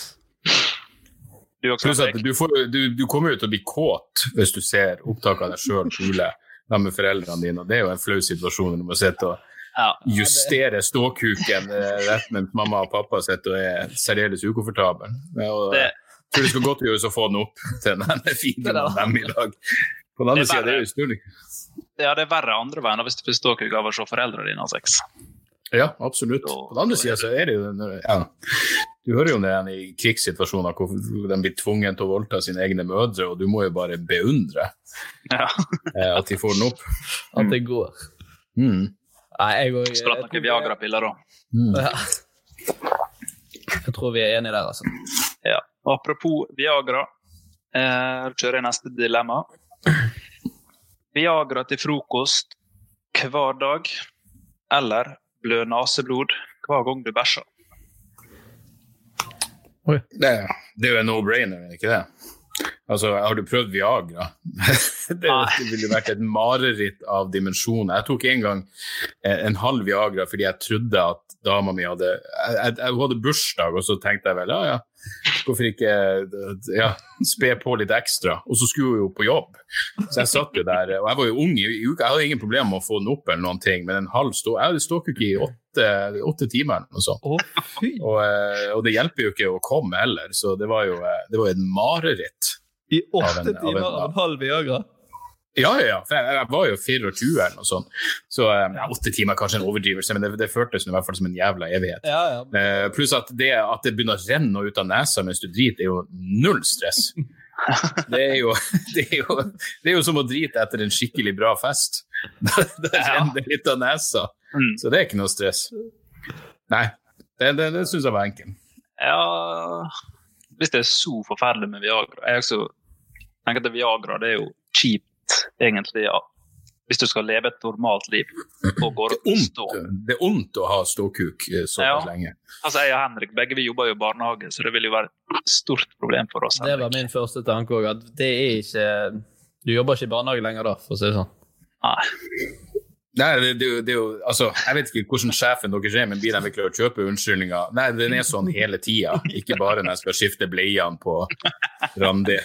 Du du, får, du, du kommer jo til å bli kåt hvis du ser opptak av deg sjøl pule sammen med foreldrene dine, og det er jo en flau situasjon når du må sitte og justere ståkuken eh, rett mens mamma og pappa sitter og er særdeles ukomfortable. Jeg tror det skal godt gjøres å få den opp til den fine av dem i dag. På den andre sida, det er jo snurring. Ja, det er verre andre veien hvis du blir ståkuk av å se foreldrene dine ha sex. Ja, absolutt. På den andre sida så er det jo ja. Du hører jo det igjen i krigssituasjoner hvor de blir tvunget til å voldta sine egne mødre, og du må jo bare beundre Ja. eh, at de får den opp. At det går. Mm. Nei, jeg òg Spratt noen Viagra-piller, da. Ja. Jeg tror vi er enige der, altså. Ja. Apropos Viagra, eh, kjører jeg neste dilemma. Viagra til frokost hver dag, eller blø naseblod hver gang du bæsjer. Det, det er jo en no-brainer, er det ikke det? Altså, Har du prøvd Viagra? det, ville vært et mareritt av dimensjoner. Jeg tok en gang eh, en halv Viagra fordi jeg trodde at dama mi hadde jeg, jeg, Hun hadde bursdag, og så tenkte jeg vel ja, ja, hvorfor ikke ja, spe på litt ekstra? Og så skulle hun jo på jobb. Så jeg satt jo der, og jeg var jo ung i uka, jeg hadde ingen problemer med å få den opp, eller noen ting, men en halv stå, jeg ståk jo ikke i åtte, åtte timer. eller noe sånt. Og, eh, og det hjelper jo ikke å komme heller, så det var jo eh, det var et mareritt. I Av åtte en- av en- timer av en halv Viagra? Ja, ja. For jeg, jeg var jo 24 eller noe sånt. Så eh, åtte timer er kanskje en overdrivelse, men det, det føltes i hvert fall som en jævla evighet. Ja, ja. Eh, pluss at det at det begynner å renne ut av nesa mens du driter, er jo null stress. Det er jo, det er jo, det er jo som å drite etter en skikkelig bra fest. Da renner det litt av nesa. Så det er ikke noe stress. Nei, det, det, det syns jeg var enkelt. Ja Hvis det er så forferdelig med Viagra Jeg også tenker at Viagra det er jo egentlig, ja, hvis du skal leve et normalt liv og går Det er ondt, det er ondt å ha ståkuk så såpass Ja. lenge. Altså, Jeg og Henrik begge vi jobber jo i barnehage, så det vil jo være et stort problem for oss. Det var min første tanke òg, at det er ikke Du jobber ikke i barnehage lenger da, for å si det sånn. Nei. Nei, det, det, det er jo, altså, Jeg vet ikke hvordan sjefen deres er, men blir de klare å kjøpe unnskyldninger? Nei, den er sånn hele tida, ikke bare når jeg skal skifte bleiene på Randi.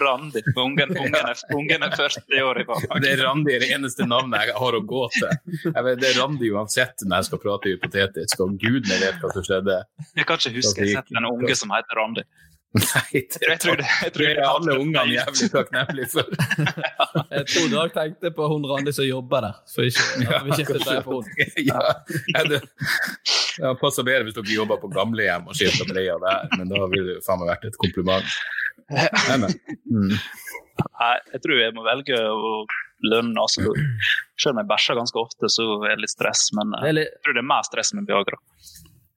Randi. Ungen, ungen, ungen er 40 år i barnehage. Det er Randi det eneste navnet jeg har å gå til. Vet, det er Randi uansett når jeg skal prate hypotetisk, og gudene vet hva som skjedde. Jeg kan ikke huske jeg har sett en unge som heter Randi. Nei, det, Jeg tror det, jeg tror det det er alle ungene jævlig takknemlige for. Jeg tror du òg tenkte på hun Randi som jobber der, for ikke, ja, vi skiftet deg på henne. Ja, ja, det passer bedre hvis dere jobber på gamlehjem og skifter bleier der, men da ville det faen meg vært et kompliment. Nei, men, mm. Nei, jeg tror jeg må velge å lønne. Altså, selv om jeg bæsjer ganske ofte, så er det litt stress. Men Det jeg tror det er mer stress med Viagra.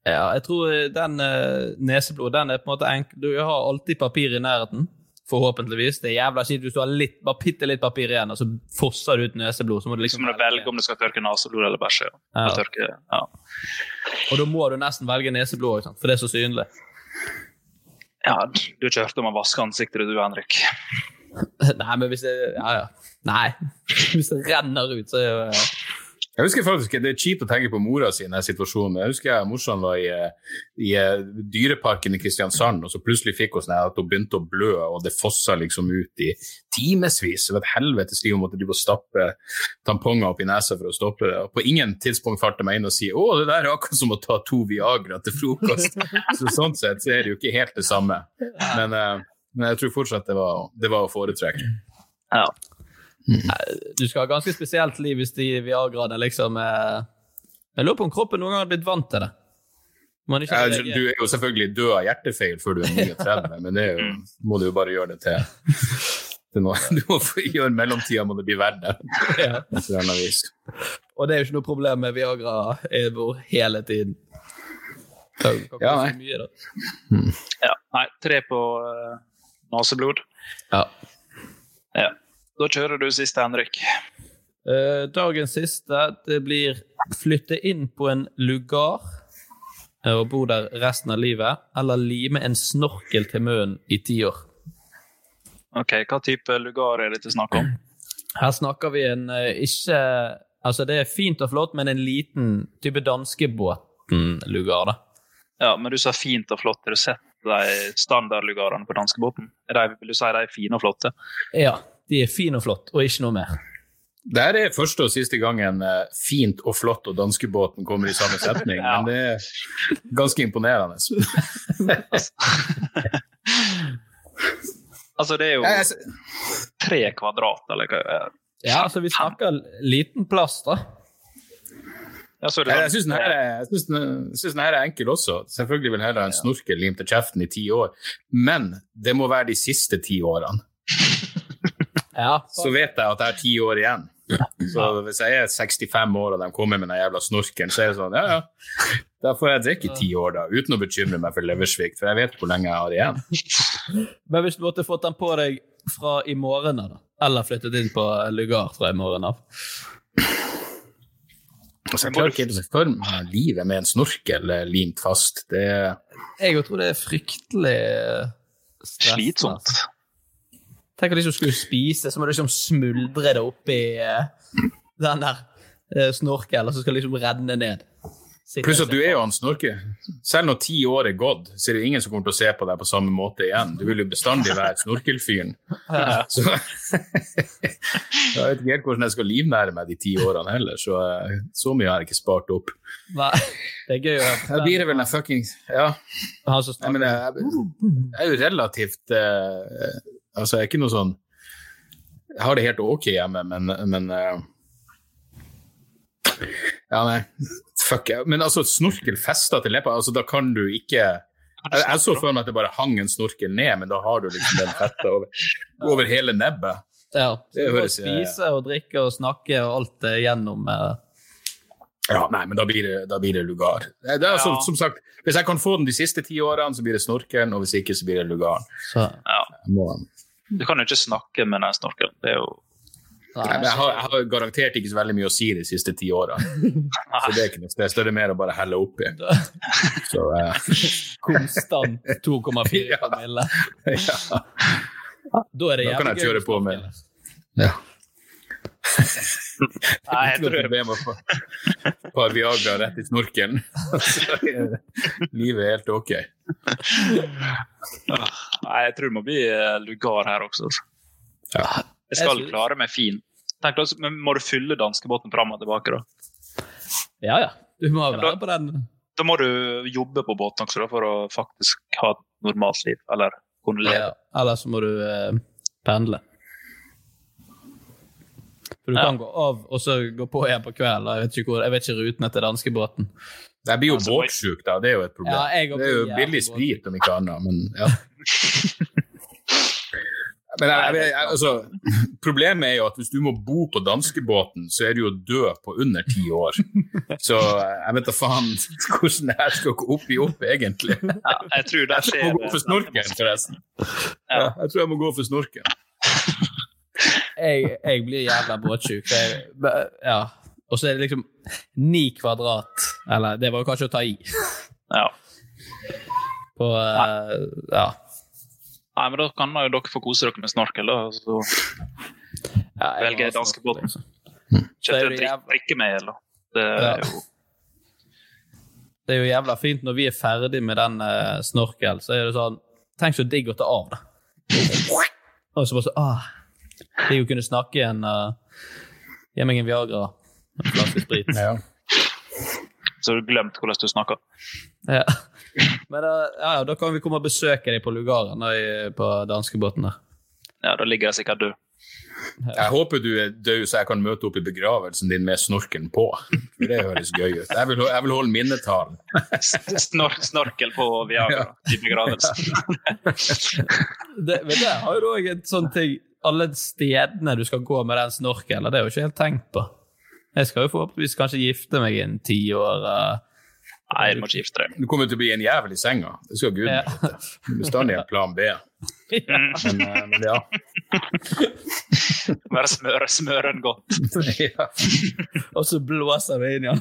Ja, jeg tror den uh, neseblod den er på en måte enkel. Du har alltid papir i nærheten, forhåpentligvis. Det er jævla kjipt hvis du har litt, bare bitte litt papir igjen, og så fosser du ut neseblod. Så må du liksom må du velge om du skal tørke neseblod eller bæsje. Ja. Ja. Tørke, ja. Og da må du nesten velge neseblod, for det er så synlig. ja, du har ikke hørt om å vaske ansiktet du, Henrik? Nei, men hvis det Ja, ja. Nei. Hvis det renner ut, så er jo eh, Jeg husker faktisk, Det er kjipt å tenke på mora si i denne situasjonen. Jeg husker jeg, morsan var i, i eh, dyreparken i Kristiansand, og så plutselig fikk hun sånn at hun begynte å blø, og det fossa liksom ut i timevis. Det var et helvetes liv hun måtte drive og stappe tamponger opp i nesa for å stoppe det. Og på ingen tidspunkt falt det meg inn og si å, det der er akkurat som å ta to Viagra til frokost. så sånn sett så er det jo ikke helt det samme. Men, eh, men jeg tror fortsatt det var, det var å foretrekke. Ja. Du skal ha ganske spesielt liv hvis de Viagraene liksom eh, Jeg lurer på om kroppen noen gang har blitt vant til det. Man ikke Ja, du er jo selvfølgelig død av hjertefeil før du er 39, men det er jo, må du jo bare gjøre det til. til noe. Du må få gjøre mellomtida må det bli verdt det. Ja. Og det er jo ikke noe problem med Viagra Evo hele tiden. Ja, nei. mye, da. ja. Nei, tre på uh, naseblod. Ja. Ja. Da kjører du siste, Henrik. Eh, dagens siste det blir flytte inn på en lugar eh, og bo der resten av livet, eller lime en snorkel til munnen i ti år. Ok, Hva type lugar er dette snakk om? Her snakker vi en eh, ikke Altså, det er fint og flott, men en liten type danskebåten-lugar, da. Ja, Men du sa fint og flott. Har du sett de standardlugarene på danskebåten? Er de- Vil du si de er fine og flotte? Ja, de er fine og flott, og ikke noe mer. Det her er første og siste gangen eh, fint og flott og danskebåten kommer i samme setning, Ja. men det er ganske imponerende. Altså, det er jo jeg- tre kvadrat, eller hva? Ja, altså, vi snakker liten plass, da. Ja, så er det Jeg, sånn- jeg syns den, er- den, her er enkel også. Selvfølgelig vil heller ha en snorkel limt til kjeften i ti år, men det må være de siste ti årene. Ja, Så vet jeg at jeg har ti år igjen. Så hvis jeg er 65 år og de kommer med den jævla snorkelen, så er det sånn, ja ja, da får jeg drikke i ti år da, uten å bekymre meg for leversvikt, for jeg vet hvor lenge jeg har igjen. Men hvis du måtte fått den på deg fra i morgen av, da? Eller flyttet inn på lugar fra i morgen av? Altså, jeg klarer ikke helt å se for meg livet med en snorkel limt fast. Det Jeg tror det er fryktelig stressende. Slitsomt. Tenk at liksom skulle spise, så må du liksom smuldre det oppi uh, den der uh, snorkelen, så skal liksom renne ned. Pluss at du er jo han snorke. Selv når ti år er gått, så er det ingen som kommer til å se på deg på samme måte igjen. Du vil jo bestandig være snorkelfyren. Så jeg vet ikke helt hvordan jeg skal livnære meg de ti årene heller, så eh, så mye har jeg ikke spart opp. Nei, det er gøy å høre. Da blir det vel den fuckings Ja. Jeg, som jeg, jeg er jo relativt eh, Altså, jeg er ikke noe sånn Jeg har det helt ok hjemme, men, men eh, Ja, nei. Fuck. jeg- Men altså, snorkel festa til leppa, altså, da kan du ikke jeg, jeg så for meg at det bare hang en snorkel ned, men da har du liksom den fetta over, over hele nebbet. Ja, så du må høres, eh, spise og drikke og snakke og alt det gjennom eh, Ja, nei, men da blir det, da blir det lugar. Det er altså, Ja. Som sagt, hvis jeg kan få den de siste ti årene, så blir det snorkelen, og hvis ikke, så blir det lugaren. Så Ja. Jeg må, Du kan jo ikke snakke med den snorkelen. Det er jo Nei, men jeg, har, jeg har garantert ikke så veldig mye å si de siste ti åra. Så det er ikke noe Så Det er mer å bare helle oppi. Så, uh... Konstant 2,4 promille. ja. Da er det Da kan jeg jævlig kjøre på med ja. Nei, jeg tror jeg å få et par Viagra rett i snorkelen. Livet er helt ok. Nei, jeg tror det må bli eh, lugar her også. altså. Ja. Jeg skal klare meg fin. Tenk, men må du fylle danskebåten fram og tilbake, da? Ja, ja. Du må Ja, da- være på den. Da må du jobbe på båten også da, for å faktisk ha et normalt liv, eller kunne leve. Ja. Eller så må du eh, pendle. For du Ja. kan gå av og så gå på igjen på kvelden. Jeg vet ikke, hvor, jeg vet ikke rutene til danskebåten. Jeg blir jo Altså, båtsjuk, da. Det er jo et problem. Ja, jeg det er jo billig sprit, om ikke annet, men ja. Men jeg, jeg, jeg, altså, problemet er jo at hvis du må bo på danskebåten, så er du jo død på under ti år. Så jeg vet da faen hvordan det her skal gå opp i opp, egentlig. Ja, jeg tror det Jeg tror jeg må gå for snorken, forresten. Ja, jeg tror jeg må gå for snorkelen. Jeg, jeg blir jævla båtsjuk. Ja. Og så er det liksom ni kvadrat. Eller det var jo kanskje å ta i. Ja. På uh, Ja. Nei, men da kan jo dere få kose dere med snorkel, da. Så ja velger danskebåten. Så er Kjøpte en drikk, drikke med, eller? Det Ja. er jo Det er jo jævla fint når vi er ferdig med den uh, snorkel, så er det sånn Tenk så digg å ta av da. Og så bare så ah, Digg å kunne snakke igjen. Uh, Gi meg en Viagra. En flaske sprit. Ja. Så har du glemt hvordan du snakker. Ja. Men uh, ja, ja, da kan vi komme og besøke deg på lugaren da, på danskebåten der. Ja, da ligger jeg sikkert død. Jeg håper du er død, så jeg kan møte opp i begravelsen din med snorkelen på. For det høres gøy ut. Jeg vil, jeg vil holde minnetalen. Snor snorkel på Viagra i begravelsen. Det, men der har jo du òg en sånn ting Alle stedene du skal gå med den snorkelen, det er jo ikke helt tenkt på. Jeg skal jo forhåpentligvis kanskje gifte meg innen ti år. uh, Nei, du må ikke gifte deg. Du kommer til å bli en jævel i senga. Det skal gud Ja. vite. Bestandig en plan B. Men, eh, men ja. Bare smøre, smøren godt. ja. Og så blåser vi inn i Ja,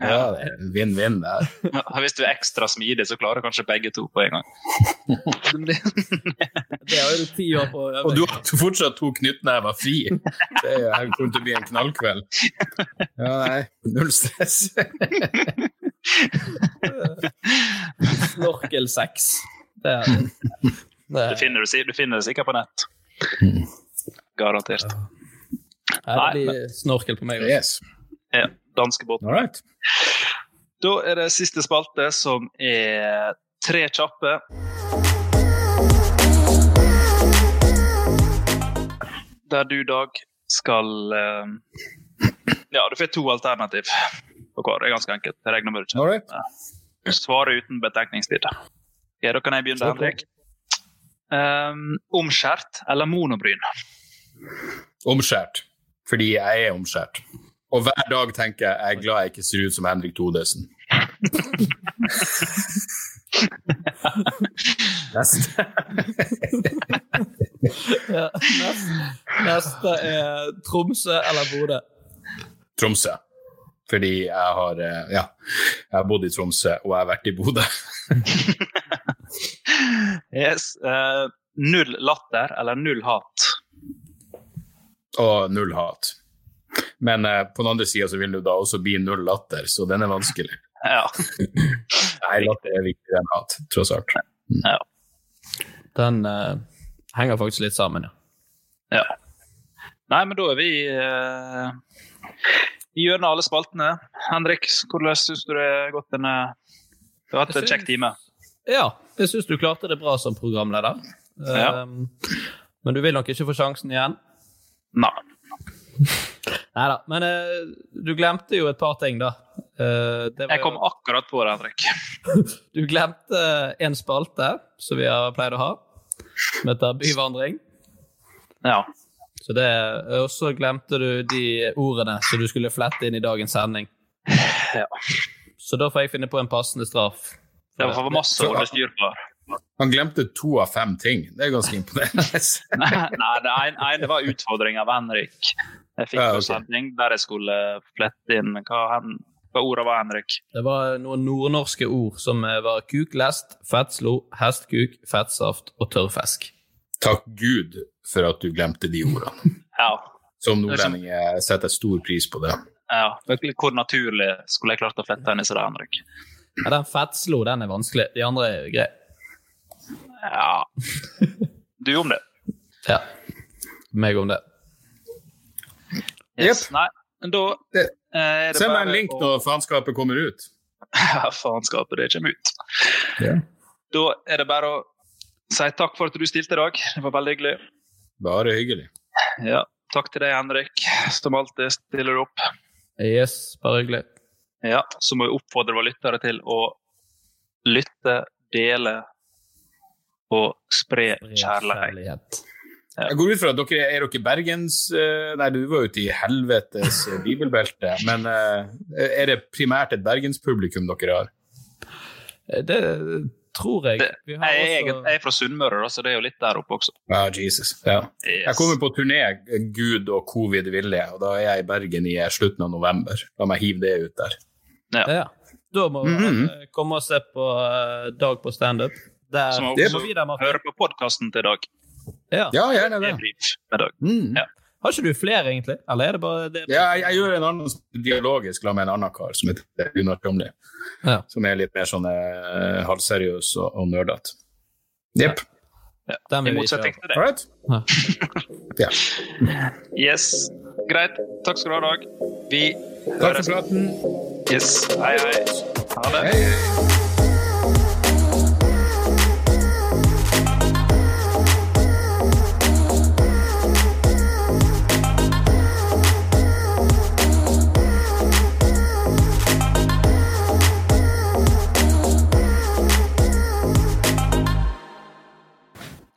det er vinn-vinn der. Ja, Hvis du er ekstra smidig, så klarer kanskje begge to på en gang. Det har du ti år på Og du har fortsatt to knyttnever fri. Det er kommer til å bli en knallkveld. Ja, nei, null stress. Snorkelsex. Det er det. Det finner du, du finner det sikkert på nett. Garantert. Ja, det blir snorkel på meg også. Yes. Ja, Danskebåten. All right. Da er det siste spalte, som er tre kjappe. Der du, Dag, skal eh, Ja, du får to alternativ på hver. Det er ganske enkelt. Jeg regner med det. All right. Svare uten betenkningstid. Ja, da kan jeg begynne. Henrik. Um, omskjært eller monobryn? Omskjært. Fordi jeg er omskjært. Og hver dag tenker jeg jeg er glad jeg ikke ser ut som Henrik Thodesen. Neste. Ja, neste, neste er Tromsø eller Bodø. Tromsø. Fordi jeg har, eh, ja, jeg har bodd i Tromsø, og jeg har vært i Bodø. Yes. Uh, null latter eller null hat? Og null hat. Men eh, på den andre sida så vil du da også bli null latter, så den er vanskelig. Ja. Nei, latter er viktigere enn hat, tross alt. ja. Den eh, henger faktisk litt sammen, ja. Ja. Nei, men da er vi uh, gjennom alle spaltene. Henrik, hvordan syns du det har gått denne Du har hatt en kjekk time. Ja, jeg syns du klarte det bra som programleder. Ja. Um, men du vil nok ikke få sjansen igjen? Nei. Nei da. Men uh, du glemte jo et par ting, da. Uh, det var Jeg kom jo- akkurat på det, Henrik. Du glemte en spalte som vi har pleid å ha, som heter Byvandring. Ja. Så det, Og så glemte du de ordene som du skulle flette inn i dagens sending. Ja. Så da får jeg finne på en passende straff. Det var masse å holde styr på. Han glemte to av fem ting. Det er ganske imponerende. Nei, det ene, var utfordring av Henrik. Jeg fikk Ja, ja, ok. sending der jeg skulle flette inn hva, hen, hva ordet var, Henrik. Det var noen nordnorske ord som eh, var kuklest, fettslo, hestkuk, fettsaft og tørrfisk. Takk Gud for at du glemte de ordene. Ja. Som nordlending jeg setter stor pris på det. ja. Hvor naturlig skulle jeg klart å flette inn i seg det, Henrik? Ja, den fettslo, den er vanskelig. De andre er greie. Ja. Du om det. Ja. Meg om det. Yes. Nei, men da eh, er det Send meg en link å- når faenskapet kommer ut. Ja, faenskapet, det kommer ut. Da er det bare å si takk for at du stilte i dag. Det var veldig hyggelig. Bare hyggelig. Ja, Takk til deg, Henrik, som alltid stiller opp. Yes, bare hyggelig. Ja, Så må vi oppfordre våre lyttere til å lytte, dele og spre kjærlighet. Jeg går ut fra at dere er dere Bergens eh, Nei, du var ute i helvetes eh, bibelbelte, men eh, er det primært et bergenspublikum dere har? Det tror jeg. Vi Jeg har er, også- jeg er fra Sunnmøre, så det er jo litt der oppe også. Ja, Jesus. Ja. Yes. Jeg kommer på turné, Gud og covid vilje, og da er jeg i Bergen i slutten av november. La meg hive det ut der. Ja. Da må vi Mhm. eh, komme og se på Dag på standup. Der som også vi der, Martin. på podkasten til Dag. Ja. Ja, gjerne det. Debrief med Dag. Mm. Ja. Har ikke du flere, egentlig? Eller er det bare det? Ja, jeg, jeg gjør en annen dialogisk la med en annen kar som heter Gunnar Tomli. Ja. Som er litt mer sånn eh, halvseriøs og, og nerdete. Jepp. Ja. I motsetning til det. Right? Ja. Yes. Greit. Takk skal du ha, Dag. Vi Takk for praten. Yes. Hei, hei. Ha det. Hei.